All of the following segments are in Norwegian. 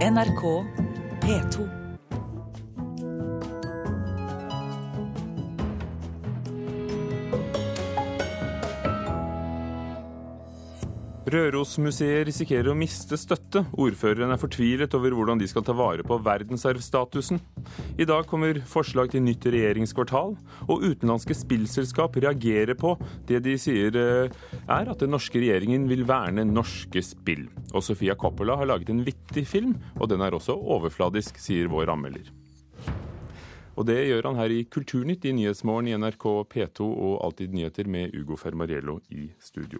NRK P2. Rørosmuseet risikerer å miste støtte. Ordføreren er fortvilet over hvordan de skal ta vare på verdensarvstatusen. I dag kommer forslag til nytt regjeringskvartal, og utenlandske spillselskap reagerer på det de sier eh, er at den norske regjeringen vil verne norske spill. Og Sofia Coppola har laget en vittig film, og den er også overfladisk, sier vår anmelder. Og det gjør han her i Kulturnytt i Nyhetsmorgen i NRK P2 og Alltid nyheter med Ugo Fermariello i studio.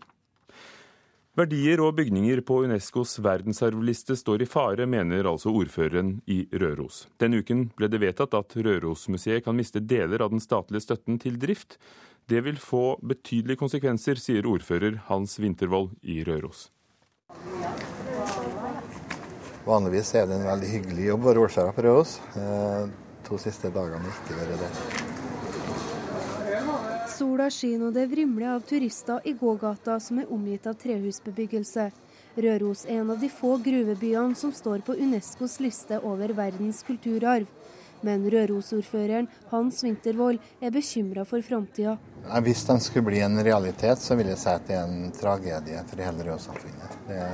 Verdier og bygninger på Unescos verdensarvliste står i fare, mener altså ordføreren i Røros. Denne uken ble det vedtatt at Rørosmuseet kan miste deler av den statlige støtten til drift. Det vil få betydelige konsekvenser, sier ordfører Hans Wintervold i Røros. Vanligvis er det en veldig hyggelig jobb å være ordfører på Røros. De to siste dagene har ikke vært det. Sola skinner og det vrimler av turister i gågata som er omgitt av trehusbebyggelse. Røros er en av de få gruvebyene som står på Unescos liste over verdens kulturarv. Men Røros-ordføreren Hans Wintervold er bekymra for framtida. Hvis den skulle bli en realitet, så vil jeg si at det er en tragedie for hele Røros-samfunnet. Det,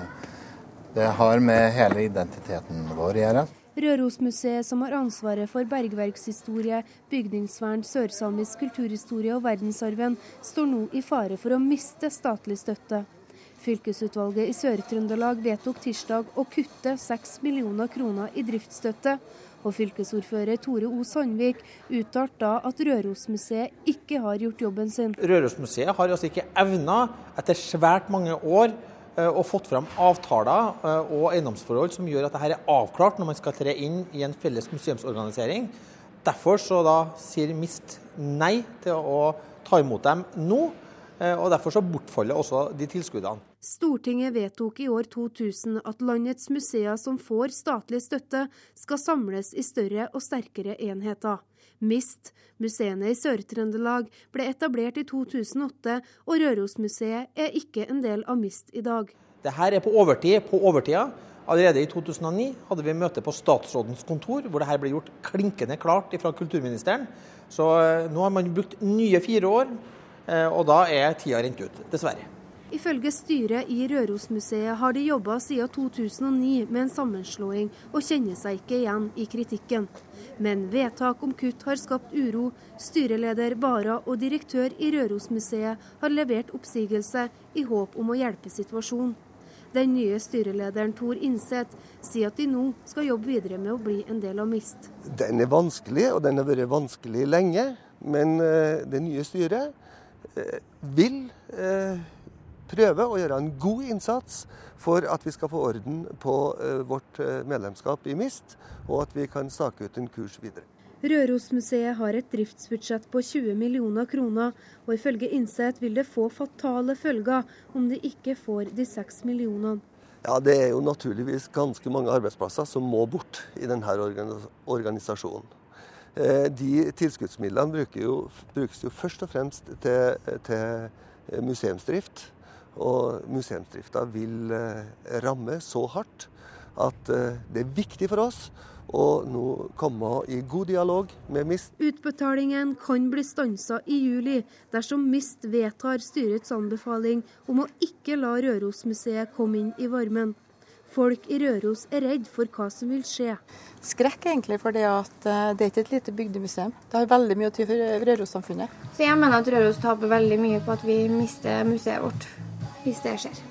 det har med hele identiteten vår å gjøre. Rørosmuseet, som har ansvaret for bergverkshistorie, bygningsvern, sørsamisk kulturhistorie og verdensarven, står nå i fare for å miste statlig støtte. Fylkesutvalget i Sør-Trøndelag vedtok tirsdag å kutte 6 millioner kroner i driftsstøtte. Og fylkesordfører Tore O. Sandvik uttalte da at Rørosmuseet ikke har gjort jobben sin. Rørosmuseet har altså ikke evna, etter svært mange år, og fått fram avtaler eh, og eiendomsforhold som gjør at dette er avklart når man skal tre inn i en felles museumsorganisering. Derfor så da sier MIST nei til å ta imot dem nå, eh, og derfor så bortfaller også de tilskuddene. Stortinget vedtok i år 2000 at landets museer som får statlig støtte, skal samles i større og sterkere enheter. MIST, museene i Sør-Trøndelag, ble etablert i 2008, og Rørosmuseet er ikke en del av MIST i dag. Dette er på overtid på overtida. Allerede i 2009 hadde vi møte på statsrådens kontor, hvor dette ble gjort klinkende klart fra kulturministeren. Så eh, nå har man brukt nye fire år, eh, og da er tida rent ut, dessverre. Ifølge styret i Rørosmuseet har de jobba siden 2009 med en sammenslåing, og kjenner seg ikke igjen i kritikken. Men vedtak om kutt har skapt uro. Styreleder Bara og direktør i Rørosmuseet har levert oppsigelse i håp om å hjelpe situasjonen. Den nye styrelederen Tor Innseth sier at de nå skal jobbe videre med å bli en del av MIST. Den er vanskelig, og den har vært vanskelig lenge. Men uh, det nye styret uh, vil uh, prøve å gjøre en god innsats for at vi skal få orden på uh, vårt uh, medlemskap i MIST, og at vi kan stake ut en kurs videre. Rørosmuseet har et driftsbudsjett på 20 millioner kroner, og ifølge Innset vil det få fatale følger om de ikke får de 6 millionene. Ja, Det er jo naturligvis ganske mange arbeidsplasser som må bort i denne organisasjonen. Eh, de tilskuddsmidlene brukes jo først og fremst til, til museumsdrift. Og museumsdrifta vil eh, ramme så hardt at eh, det er viktig for oss å nå komme i god dialog med MIST. Utbetalingen kan bli stansa i juli dersom MIST vedtar styrets anbefaling om å ikke la Rørosmuseet komme inn i varmen. Folk i Røros er redd for hva som vil skje. Skrekk egentlig, for det, at eh, det er ikke et lite bygdemuseum. Det har veldig mye å si for Røros-samfunnet. Så jeg mener at Røros taper veldig mye på at vi mister museet vårt hvis det skjer.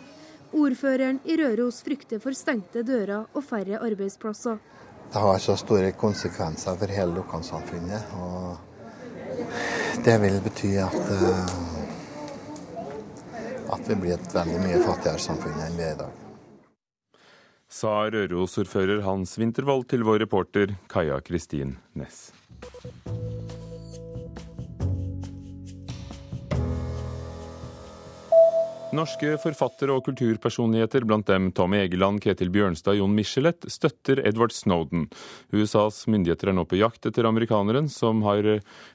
Ordføreren i Røros frykter for stengte dører og færre arbeidsplasser. Det har så store konsekvenser for hele lokalsamfunnet. og Det vil bety at, eh, at vi blir et veldig mye fattigere samfunn enn vi er i dag. Sa Røros-ordfører Hans Wintervold til vår reporter Kaja Kristin Næss. Norske forfattere og kulturpersonligheter, blant dem Tommy Egeland, Ketil Bjørnstad og Jon Michelet, støtter Edward Snowden. USAs myndigheter er nå på jakt etter amerikaneren som har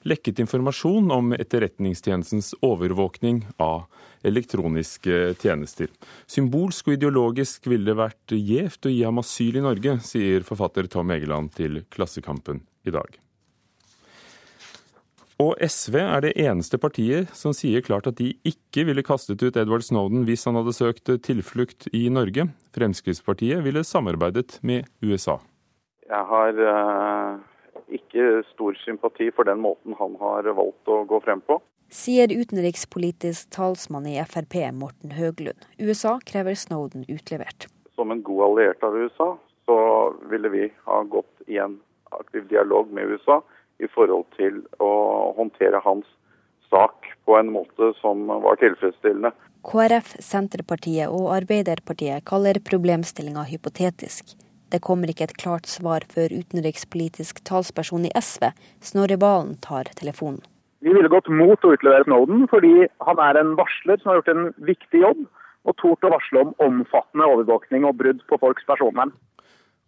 lekket informasjon om Etterretningstjenestens overvåkning av elektroniske tjenester. Symbolsk og ideologisk ville det vært gjevt å gi ham asyl i Norge, sier forfatter Tom Egeland til Klassekampen i dag. Og SV er det eneste partiet som sier klart at de ikke ville kastet ut Edward Snowden hvis han hadde søkt tilflukt i Norge. Fremskrittspartiet ville samarbeidet med USA. Jeg har uh, ikke stor sympati for den måten han har valgt å gå frem på. Sier utenrikspolitisk talsmann i Frp Morten Høglund. USA krever Snowden utlevert. Som en god alliert av USA, så ville vi ha gått i en aktiv dialog med USA i forhold til å håndtere hans sak på en måte som var tilfredsstillende. KrF, Senterpartiet og Arbeiderpartiet kaller problemstillinga hypotetisk. Det kommer ikke et klart svar før utenrikspolitisk talsperson i SV, Snorre Valen, tar telefonen. Vi ville gått mot å utlevere Snowden fordi han er en varsler som har gjort en viktig jobb, og tort å varsle om omfattende overvåkning og brudd på folks personvern.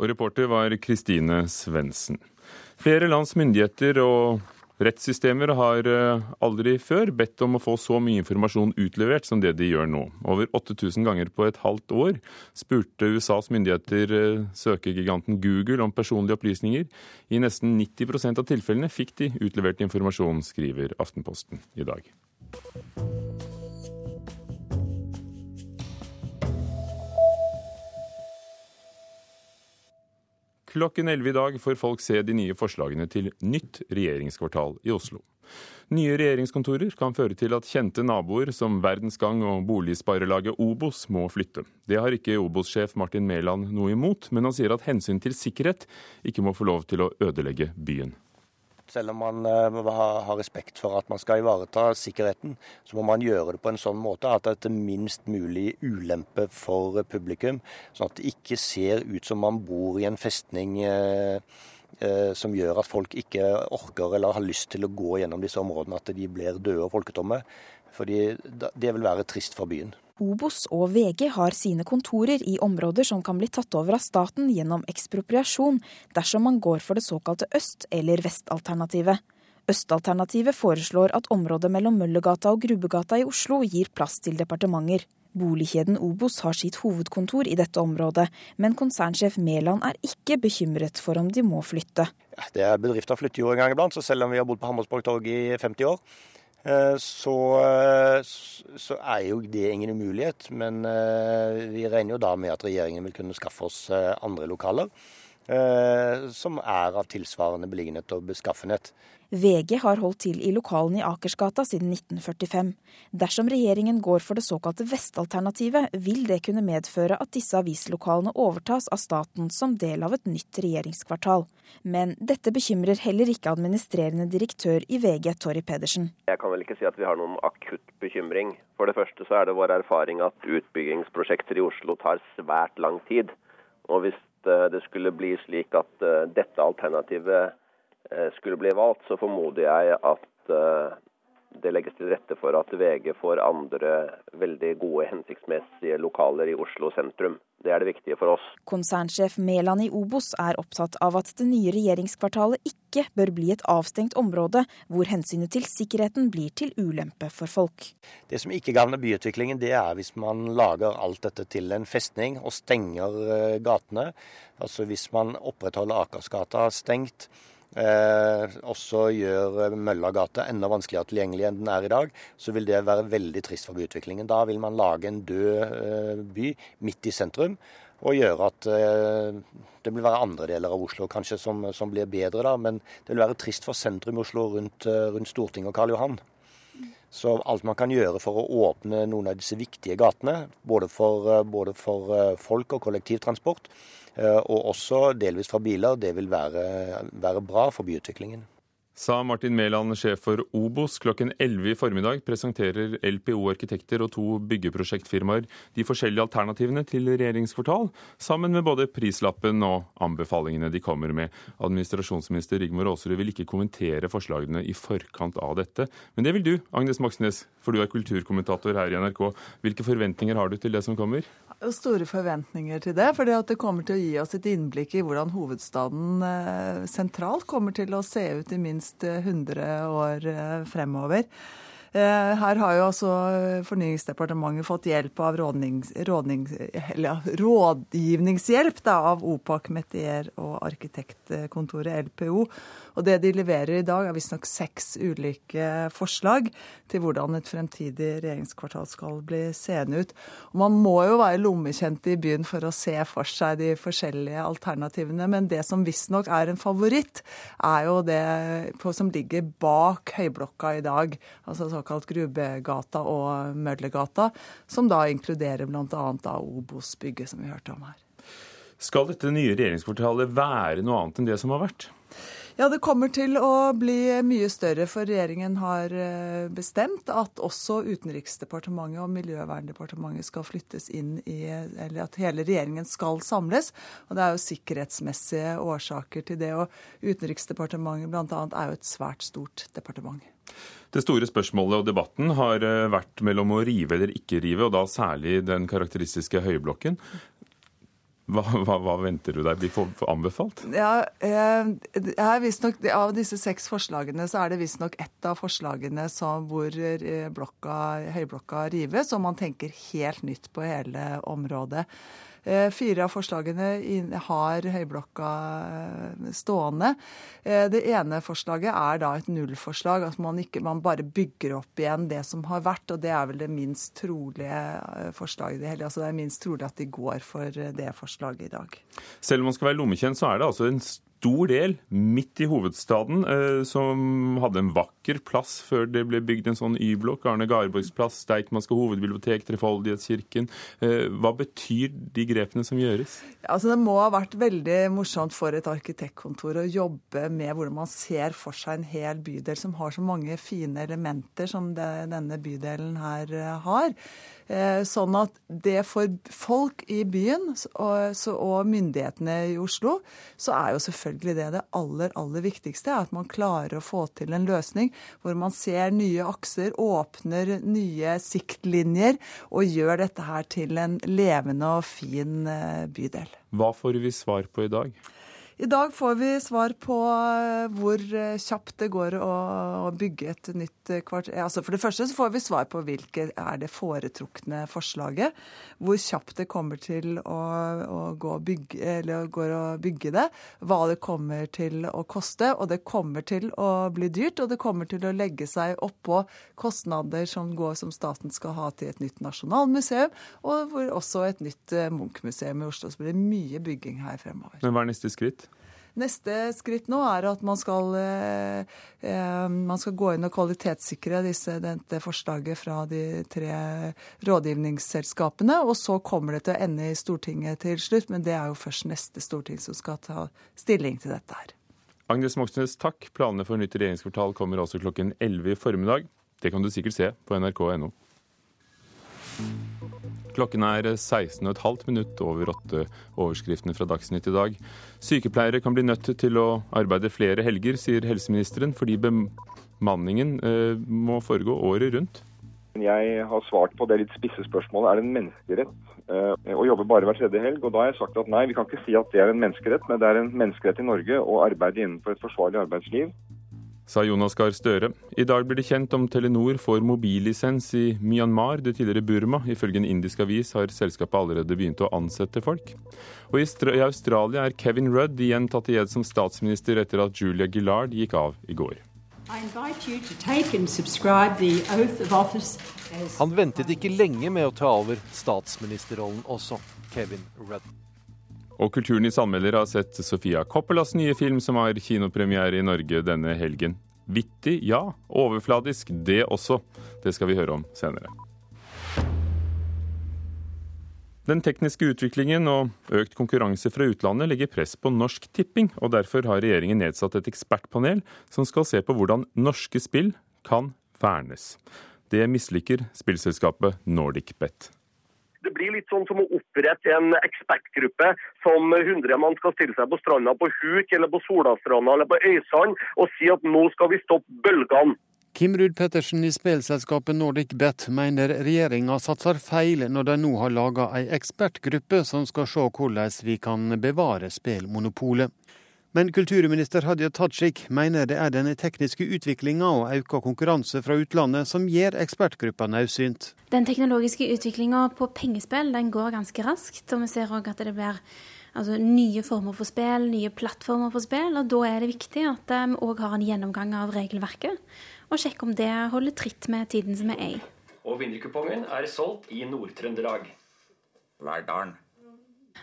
Og reporter var Kristine Svendsen. Flere lands myndigheter og rettssystemer har eh, aldri før bedt om å få så mye informasjon utlevert som det de gjør nå. Over 8000 ganger på et halvt år spurte USAs myndigheter eh, søkegiganten Google om personlige opplysninger. I nesten 90% av tilfellene fikk de utlevert informasjon, skriver Aftenposten i dag. Klokken 11 i dag får folk se de nye forslagene til nytt regjeringskvartal i Oslo. Nye regjeringskontorer kan føre til at kjente naboer som Verdensgang og boligsparelaget Obos må flytte. Det har ikke Obos-sjef Martin Mæland noe imot, men han sier at hensyn til sikkerhet ikke må få lov til å ødelegge byen. Selv om man uh, har respekt for at man skal ivareta sikkerheten, så må man gjøre det på en sånn måte at det er minst mulig ulempe for publikum. Sånn at det ikke ser ut som man bor i en festning uh, uh, som gjør at folk ikke orker eller har lyst til å gå gjennom disse områdene. At de blir døde og folketomme. Fordi det vil være trist for byen. Obos og VG har sine kontorer i områder som kan bli tatt over av staten gjennom ekspropriasjon, dersom man går for det såkalte øst- eller vestalternativet. Østalternativet foreslår at området mellom Møllergata og Grubbegata i Oslo gir plass til departementer. Boligkjeden Obos har sitt hovedkontor i dette området, men konsernsjef Mæland er ikke bekymret for om de må flytte. Ja, det er Bedrifter flytter jo en gang iblant, så selv om vi har bodd på Hammersborg torg i 50 år, så, eh, så, er jo det ingen umulighet. Men eh, vi regner jo da med at regjeringen vil kunne skaffe oss andre lokaler. Som er av tilsvarende beliggenhet og beskaffenhet. VG har holdt til i lokalene i Akersgata siden 1945. Dersom regjeringen går for det såkalte vestalternativet, vil det kunne medføre at disse avislokalene overtas av staten som del av et nytt regjeringskvartal. Men dette bekymrer heller ikke administrerende direktør i VG, Torry Pedersen. Jeg kan vel ikke si at vi har noen akutt bekymring. For det første så er det vår erfaring at utbyggingsprosjekter i Oslo tar svært lang tid. Og hvis eh, det skulle bli slik at eh, dette alternativet skulle bli valgt, så formoder jeg at eh, det legges til rette for at VG får andre veldig gode, hensiktsmessige lokaler i Oslo sentrum. Det er det viktige for oss. Konsernsjef Mæland i Obos er opptatt av at det nye regjeringskvartalet ikke bør bli et avstengt område hvor hensynet til sikkerheten blir til ulempe for folk. Det som ikke gagner byutviklingen, det er hvis man lager alt dette til en festning og stenger eh, gatene. Altså hvis man opprettholder Akersgata stengt eh, også gjør Møllagate enda vanskeligere tilgjengelig enn den er i dag, så vil det være veldig trist for byutviklingen. Da vil man lage en død eh, by midt i sentrum. Og gjøre at eh, det vil være andre deler av Oslo kanskje som, som, blir bedre, da. Men det vil være trist for sentrum Oslo rundt, eh, rundt Stortinget og Karl Johan. Så alt man kan gjøre for å åpne noen av disse viktige gatene, både for, eh, både for eh, folk og kollektivtransport, Eh, og også delvis fra biler. Det vil være, være bra for byutviklingen. Sa Martin Mæland, sjef for Obos. Klokken 11 i formiddag presenterer LPO Arkitekter og to byggeprosjektfirmaer de forskjellige alternativene til regjeringskvartal, sammen med både prislappen og anbefalingene de kommer med. Administrasjonsminister Rigmor Aasrud vil ikke kommentere forslagene i forkant av dette. Men det vil du, Agnes Moxnes, for du er kulturkommentator her i NRK. Hvilke forventninger har du til det som kommer? Store forventninger til det, for det kommer til å gi oss et innblikk i hvordan hovedstaden eh, sentralt kommer til å se ut i minst 100 år eh, fremover. Eh, her har jo altså Fornyingsdepartementet fått hjelp av rådnings, rådnings, rådgivningshjelp da, av Opak Metier og arkitektkontoret LPO. Og det de leverer i dag, er visstnok seks ulike forslag til hvordan et fremtidig regjeringskvartal skal bli seende ut. Og man må jo være lommekjent i byen for å se for seg de forskjellige alternativene. Men det som visstnok er en favoritt, er jo det på, som ligger bak Høyblokka i dag. Altså såkalt Grubegata og Møllergata, som da inkluderer bl.a. Obos-bygget, som vi hørte om her. Skal dette nye regjeringskvartalet være noe annet enn det som har vært? Ja, det kommer til å bli mye større, for regjeringen har eh, bestemt at også Utenriksdepartementet og Miljøverndepartementet skal flyttes inn i Eller at hele regjeringen skal samles. Og det er jo sikkerhetsmessige årsaker til det. Og Utenriksdepartementet bl.a. er jo et svært stort departement. Det store spørsmålet og debatten har eh, vært mellom å rive eller ikke rive, og da særlig den karakteristiske høyblokken. Hva, hva, hva, venter du deg blir anbefalt? Ja, eh, nok, Av disse seks forslagene så er det visstnok ett av forslagene som, hvor eh, blokka, høyblokka rives, og man tenker helt nytt på hele området. Eh, fire av forslagene har Høyblokka eh, stående. Eh, det ene forslaget er da et nullforslag. at man, ikke, man bare bygger opp igjen det som har vært. Og det er vel det minst trolige forslaget. Det, altså det er minst trolig at de går for det forslaget i dag. Selv om man skal være lommekjent, så er det altså en stor del midt i hovedstaden eh, som hadde en vakker plass før det ble bygd en sånn Y-blokk. Arne Garborgs plass, Deichmanske hovedbibliotek, Trefoldighetskirken. Eh, hva betyr de grepene som gjøres? Altså, det må ha vært veldig morsomt for et arkitektkontor å jobbe med hvordan man ser for seg en hel bydel som har så mange fine elementer som det, denne bydelen her eh, har. Eh, sånn at det for folk i byen og, myndighetene i Oslo, så er jo selvfølgelig det det aller, aller viktigste. At man klarer å få til en løsning hvor man ser nye akser, åpner nye siktlinjer og gjør dette her til en levende og fin eh, bydel. Hva får vi svar på i dag? I dag får vi svar på eh, hvor eh, kjapt det går å, bygge et nytt eh, kvarter. Altså for det første så får vi svar på hvilket er det foretrukne forslaget. Hvor kjapt det kommer til å, å gå bygge, eller går å bygge det. Hva det kommer til å koste. Og det kommer til å bli dyrt, og det kommer til å legge seg oppå kostnader som går som staten skal ha til et nytt nasjonalmuseum, og hvor også et nytt Munch-museum i Oslo. Så blir det mye bygging her fremover. Men hva er neste skritt? Neste skritt nå er at man skal, eh, eh, man skal gå inn og kvalitetssikre disse, dette forslaget fra de tre rådgivningsselskapene. Og så kommer det til å ende i Stortinget til slutt, men det er jo først neste storting som skal ta stilling til dette her. Agnes Moxnes, takk. Planene for nytt regjeringskvartal kommer også klokken 11 i formiddag. Det kan du sikkert se på nrk.no. Klokken er 16,5 minutt over åtte. Overskriftene fra Dagsnytt i dag. Sykepleiere kan bli nødt til å arbeide flere helger, sier helseministeren, fordi bemanningen eh, må foregå året rundt. Jeg har svart på det litt spisse spørsmålet er det en menneskerett eh, å jobbe bare hver tredje helg. Og da har jeg sagt at nei, vi kan ikke si at det er en menneskerett, men det er en menneskerett i Norge å arbeide innenfor et forsvarlig arbeidsliv sa Jonas Gahr Støre. I dag blir det kjent om Telenor får mobillisens i Myanmar, det tidligere Burma. Ifølge en indisk avis har selskapet allerede begynt å ansette folk. Og i Australia er Kevin Rudd igjen tatt i ed som statsminister etter at Julia Gillard gikk av i går. Han ventet ikke lenge med å ta over statsministerrollen også, Kevin Rudd. Og Kulturnytts anmelder har sett Sofia Coppelas nye film som har kinopremiere i Norge denne helgen. Vittig, ja. Overfladisk, det også. Det skal vi høre om senere. Den tekniske utviklingen og økt konkurranse fra utlandet legger press på Norsk Tipping, og derfor har regjeringen nedsatt et ekspertpanel som skal se på hvordan norske spill kan vernes. Det misliker spillselskapet NordicBet. Det blir litt sånn som å opprette en ekspertgruppe som 100 mann skal stille seg på stranda på Huk eller på Solastranda eller på Øysand og si at nå skal vi stoppe bølgene. Kim Ruud Pettersen i spillselskapet Nordic Bet mener regjeringa satser feil når de nå har laga ei ekspertgruppe som skal se hvordan vi kan bevare spillmonopolet. Men kulturminister Hadia Tajik mener det er den tekniske utviklinga og auka konkurranse fra utlandet som gjør ekspertgruppa nødsynt. Den teknologiske utviklinga på pengespill den går ganske raskt, og vi ser òg at det blir altså, nye former for spill, nye plattformer for spill. og Da er det viktig at vi òg har en gjennomgang av regelverket og sjekke om det holder tritt med tiden som vi er i. Og vinnerkupongen er solgt i Nord-Trøndelag. Verdalen.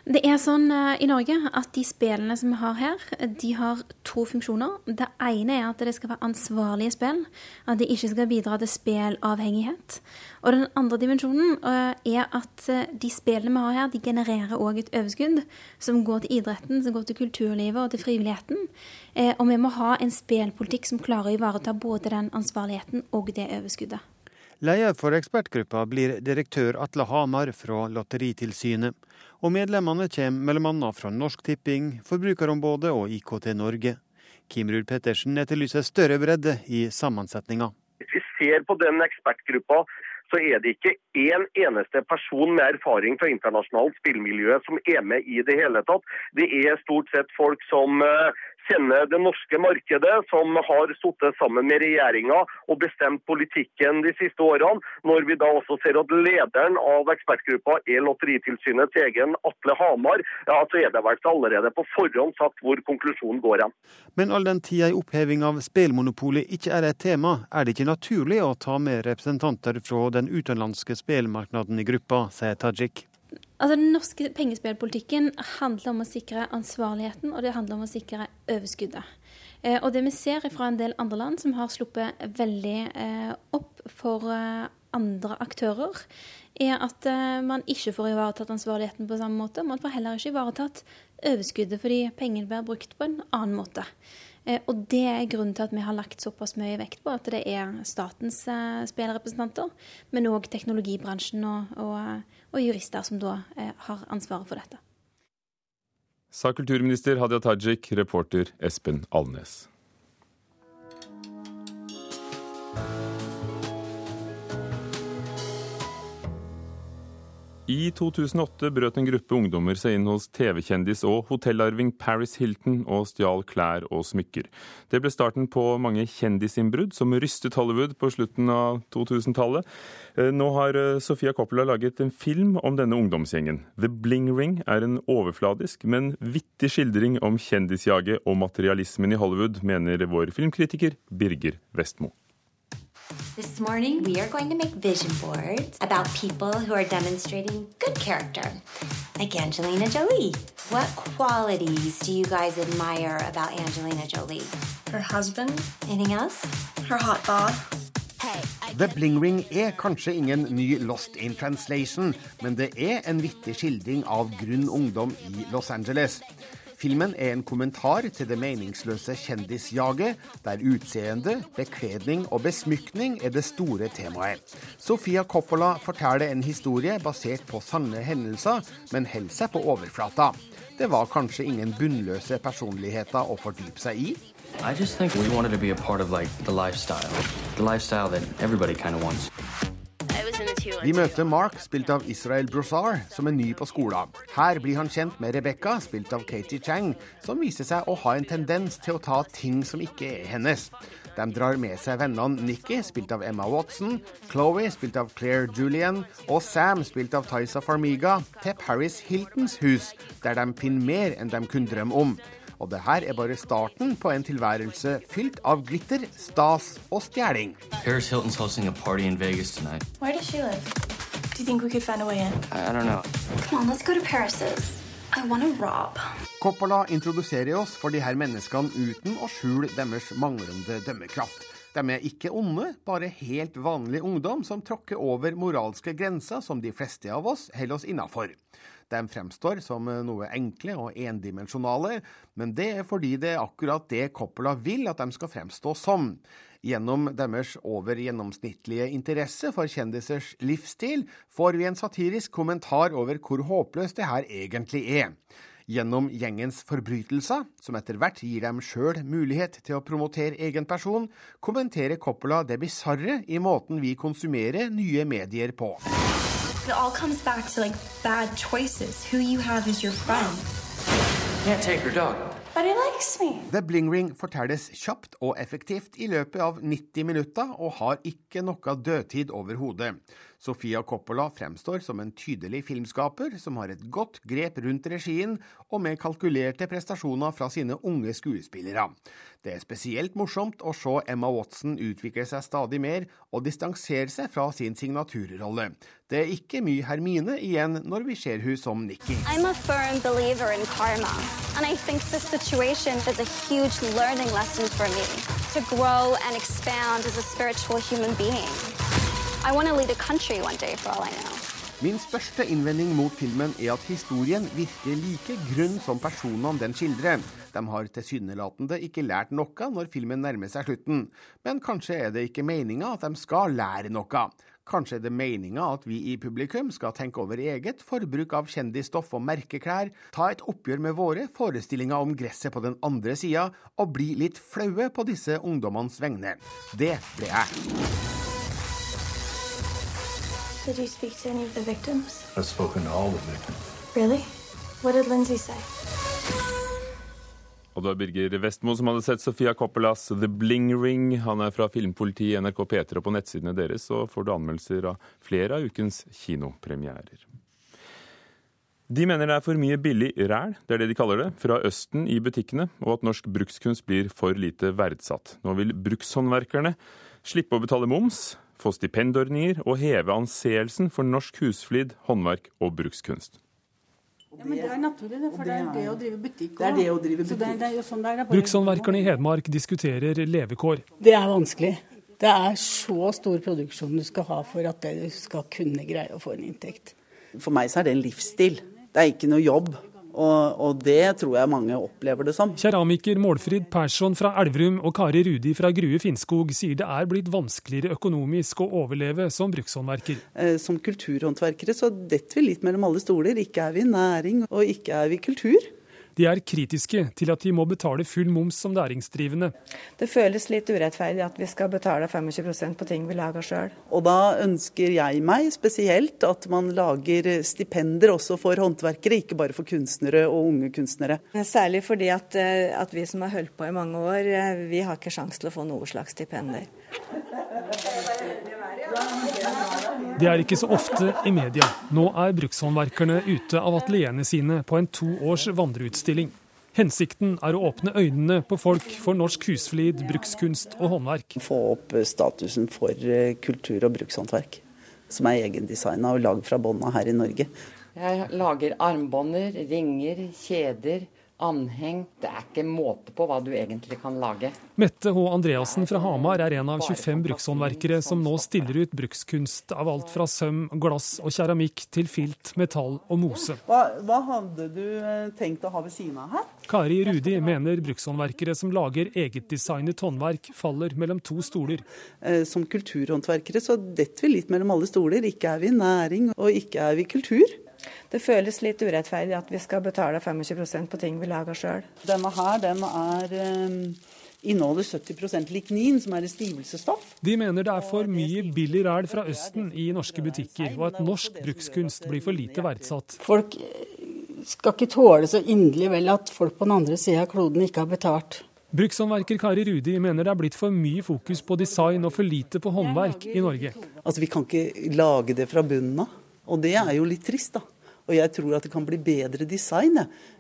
Det er sånn uh, i Norge at de spillene som vi har her, de har to funksjoner. Det ene er at det skal være ansvarlige spill. At de ikke skal bidra til spillavhengighet. Og den andre dimensjonen uh, er at uh, de spillene vi har her, de genererer òg et overskudd som går til idretten, som går til kulturlivet og til frivilligheten. og vi må ha en spillpolitikk som klarer å ivareta både den ansvarligheten og det overskuddet. Leder for ekspertgruppa blir direktør Atle Hamar fra Lotteritilsynet. Og medlemmene kommer bl.a. fra Norsk Tipping, Forbrukerombudet og IKT Norge. Kim Ruud Pettersen etterlyser større bredde i sammensetninga. Hvis vi ser på den ekspertgruppa, så er det ikke én eneste person med erfaring fra internasjonalt spillmiljø som er med i det hele tatt. Det er stort sett folk som uh, kjenner det norske markedet, som har sittet sammen med regjeringa og bestemt politikken de siste årene. Når vi da også ser at lederen av ekspertgruppa er Lotteritilsynets egen Atle Hamar, ja, så er det vel allerede på forhånd sagt hvor konklusjonen går hen. Men all den tida ei oppheving av spillmonopolet ikke er et tema, er det ikke naturlig å ta med representanter fra den utenlandske spillmarkedet i gruppa, sier Tajik. Altså, Den norske pengespillpolitikken handler om å sikre ansvarligheten, og det handler om å sikre overskuddet. Eh, og det vi ser fra en del andre land som har sluppet veldig eh, opp for eh, andre aktører, er at eh, man ikke får ivaretatt ansvarligheten på samme måte. Man får heller ikke ivaretatt overskuddet fordi pengene blir brukt på en annen måte. Eh, og det er grunnen til at vi har lagt såpass mye vekt på at det er statens eh, spillrepresentanter, men òg teknologibransjen og, og og jurister som da eh, har ansvaret for dette. Sa kulturminister Hadia Tajik, reporter Espen Alnes. I 2008 brøt en gruppe ungdommer seg inn hos TV-kjendis og hotellarving Paris Hilton og stjal klær og smykker. Det ble starten på mange kjendisinnbrudd som rystet Hollywood på slutten av 2000-tallet. Eh, nå har eh, Sofia Coppola laget en film om denne ungdomsgjengen. The Bling Ring er en overfladisk, men vittig skildring om kjendisjaget og materialismen i Hollywood, mener vår filmkritiker Birger Vestmo. This morning, we are going to make vision boards about people who are demonstrating good character, like Angelina Jolie. What qualities do you guys admire about Angelina Jolie? Her husband. Anything else? Her hot bod. The Bling Ring er kanskje ingen ny Lost in Translation, men det er en vittig skildring av grunn ungdom i Los Angeles. Filmen er en kommentar til det meningsløse kjendisjaget, der utseende, bekledning og besmykning er det store temaet. Sofia Coppola forteller en historie basert på sanne hendelser, men holder seg på overflata. Det var kanskje ingen bunnløse personligheter å fordype seg i. I just think we wanted to be a part of like the lifestyle, the lifestyle that everybody kind of wants. Vi møter Mark, spilt av Israel Broussard, som er ny på skolen. Her blir han kjent med Rebekka, spilt av Katie Chang, som viser seg å ha en tendens til å ta ting som ikke er hennes. De drar med seg vennene Nikki, spilt av Emma Watson, Chloé, spilt av Claire Julian, og Sam, spilt av Tysa Farmiga, til Paris Hiltons hus, der de finner mer enn de kunne drømme om. Og det her er bare starten på en tilværelse fylt av glitter, stas og stjeling. Paris Hilton's hosting a party in Vegas tonight. Where does she live? Do you think we could find a way in? I, I don't know. Come on, let's go to Paris's. I want rob. Coppola introduserer oss for de her menneskene uten å skjule deres manglende dømmekraft. De er ikke onde, bare helt vanlig ungdom som tråkker over moralske grenser som de fleste av oss holder oss innafor. De fremstår som noe enkle og endimensjonale, men det er fordi det er akkurat det Coppola vil at de skal fremstå som. Gjennom deres over gjennomsnittlige interesse for kjendisers livsstil får vi en satirisk kommentar over hvor håpløst det her egentlig er. Gjennom gjengens forbrytelser, som etter hvert gir dem sjøl mulighet til å promotere egen person, kommenterer Coppola det bisarre i måten vi konsumerer nye medier på. It all comes back to like bad choices. Who you have as your friend. Can't take her dog. But he likes me. The Bling Ring fortelles kjapt og effektivt i løpet av 90 minutter, og har ikke noe dødtid overhodet. Sofia Coppola fremstår som en tydelig filmskaper som har et godt grep rundt regien, og med kalkulerte prestasjoner fra sine unge skuespillere. Det er spesielt morsomt å se Emma Watson utvikle seg stadig mer og distansere seg fra sin signaturrolle. Det er ikke mye Hermine igjen når vi ser hun som Nikki. I'm a firm believer in karma, and I think this situation is a huge learning lesson for me to grow and expand as a spiritual human being. Day. Min største innvending mot filmen er at historien virker like grunn som personene den skildrer. De har tilsynelatende ikke lært noe når filmen nærmer seg slutten. Men kanskje er det ikke meninga at de skal lære noe. Kanskje er det meninga at vi i publikum skal tenke over eget forbruk av kjendisstoff og merkeklær, ta et oppgjør med våre forestillinger om gresset på den andre sida, og bli litt flaue på disse ungdommenes vegne. Det ble jeg. Did you speak to any of the victims? I've spoken to all the victims. Really? What did Lindsay say? Og det var Birger Vestmo som hadde sett Sofia Coppolas The Bling Ring. Han er fra Filmpolitiet, NRK P3 og på nettsidene deres, og får du anmeldelser av flere av ukens kinopremierer. De mener det er for mye billig ræl, det er det de kaller det, fra Østen i butikkene, og at norsk brukskunst blir for lite verdsatt. Nå vil brukshåndverkerne slippe å betale moms, få stipendordninger og heve anseelsen for norsk husflid, håndverk og brukskunst. Ja, men Det er naturlig, for det er det er det å drive butikk. Jo sånn er. Brukshåndverkerne i Hedmark diskuterer levekår. Det er vanskelig. Det er så stor produksjon du skal ha for at du skal kunne greie å få en inntekt. For meg så er det en livsstil. Det er ikke noe jobb. Og, og, det tror jeg mange opplever det som. Keramiker Målfrid Persson fra Elverum og Kari Rudi fra Grue Finnskog sier det er blitt vanskeligere økonomisk å overleve som brukshåndverker. Eh, som kulturhåndverkere så detter vi litt mellom alle stoler. Ikke er vi næring, og ikke er vi kultur. De er kritiske til at de må betale full moms som næringsdrivende. Det føles litt urettferdig at vi skal betale 25% på ting vi lager sjøl. Og da ønsker jeg meg spesielt at man lager stipender også for håndverkere, ikke bare for kunstnere og unge kunstnere. Særlig fordi at, eh, at vi som har holdt på i mange år, eh, vi har ikke sjanse til å få noe slags stipender. Det er ikke så ofte i media. Nå er brukshåndverkerne ute av atelierene sine på en to års vandreutstilling. Hensikten er å åpne øynene på folk for norsk husflid, brukskunst og håndverk. Få opp statusen for eh, kultur- og brukshåndverk, som er egendesigna og lagd fra bånda her i Norge. Jeg lager armbånder, ringer, kjeder, anheng. Det er ikke måte på hva du egentlig kan lage. Mette H. Andreassen fra Hamar er en av 25 brukshåndverkere som nå stiller ut brukskunst av alt fra søm, glass og keramikk til filt, metall og mose. Hva, hva hadde du eh, tenkt å ha ved siden av her? Kari Rudi mener brukshåndverkere som lager egetdesignet håndverk, faller mellom to stoler. Eh, som kulturhåndverkere så detter vi litt mellom alle stoler. Ikke er vi næring, og ikke er vi kultur. Det føles litt urettferdig at vi skal betale 25% på ting vi lager sjøl. Denne her, den er um, inneholder 70% lignin, som er et stivelsesstoff. De mener det er for mye billig ræl fra Østen i norske butikker, og at norsk brukskunst blir for lite verdsatt. Folk skal ikke tåle så inderlig vel at folk på den andre sida av kloden ikke har betalt. Brukshåndverker Kari Rudi mener det er blitt for mye fokus på design og for lite på håndverk i Norge. Altså, Vi kan ikke lage det fra bunnen av. Og det er jo litt trist, da. Og jeg tror at det kan bli bedre design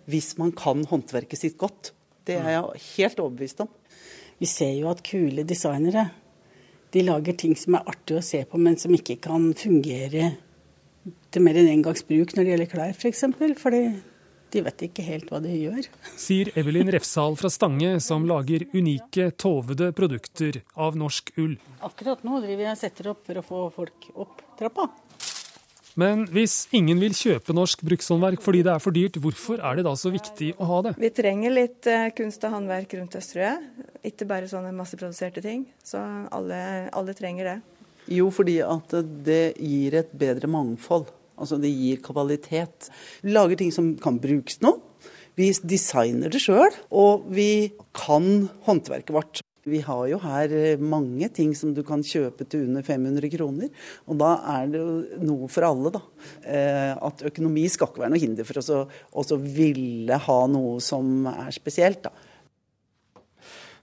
hvis man kan håndverket sitt godt. Det er jeg helt overbevist om. Vi ser jo at kule designere de lager ting som er artig å se på, men som ikke kan fungere til mer enn engangsbruk bruk når det gjelder klær, f.eks. For fordi de vet ikke helt hva de gjør. Sier Evelyn Refsal fra Stange, som lager unike, tovede produkter av norsk ull. Akkurat nå driver jeg og setter opp for å få folk opp trappa. Men hvis ingen vil kjøpe norsk brukshåndverk fordi det er for dyrt, hvorfor er det da så viktig å ha det? Vi trenger litt uh, kunst og håndverk rundt oss, tror jeg. Ikke bare sånne masseproduserte ting. Så alle, alle trenger det. Jo, fordi at det gir et bedre mangfold. Altså det gir kvalitet. Vi lager ting som kan brukes nå. Vi designer det sjøl, og vi kan håndverket vårt. Vi har jo her eh, mange ting som du kan kjøpe til under 500 kroner. Og da er det jo noe for alle, da. Eh, at økonomi skal ikke være noe hinder for oss å ville ha noe som er spesielt, da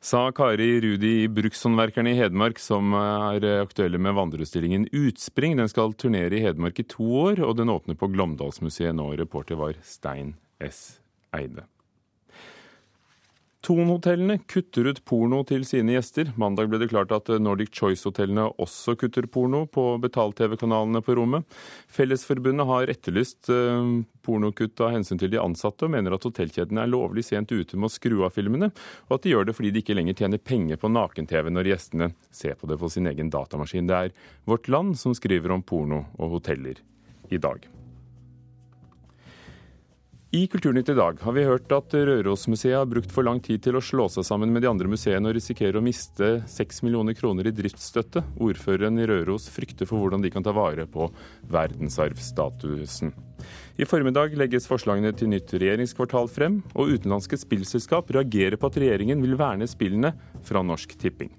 sa Kari Rudi i Brukshåndverkerne i Hedmark, som er aktuelle med vandreutstillingen Utspring. Den skal turnere i Hedmark i to år, og den åpner på Glåmdalsmuseet nå. Reporter var Stein S. Eide. Thon-hotellene kutter ut porno til sine gjester. Mandag ble det klart at Nordic Choice-hotellene også kutter porno på betalt-TV-kanalene på rommet. Fellesforbundet har etterlyst eh, pornokutt av hensyn til de ansatte, og mener at hotellkjedene er lovlig sent ute med å skru av filmene, og at de gjør det fordi de ikke lenger tjener penger på naken-TV når gjestene ser på det på sin egen datamaskin. Det er Vårt Land som skriver om porno og hoteller i dag. I Kulturnytt i dag har vi hørt at Rørosmuseet har brukt for lang tid til å slå seg sammen med de andre museene og risikerer å miste 6 millioner kroner i driftsstøtte. Ordføreren i Røros frykter for hvordan de kan ta vare på verdensarvstatusen. I formiddag legges forslagene til nytt regjeringskvartal frem, og utenlandske spillselskap reagerer på at regjeringen vil verne spillene fra Norsk Tipping.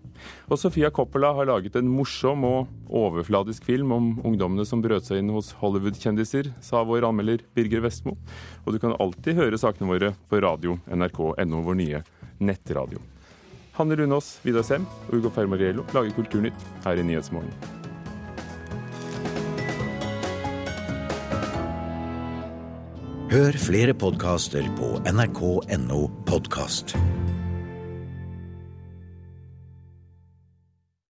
Og Sofia Coppola har laget en morsom og overfladisk film om ungdommene som brøt seg inn hos Hollywood-kjendiser, sa vår anmelder Birger Vestmo. Og du kan alltid høre sakene våre på radio nrk.no, vår nye nettradio. Hanne Lunås, Vidar Sem og Ugo Fermariello lager Kulturnytt her i Nyhetsmorgen. Hør flere podkaster på nrk.no podkast.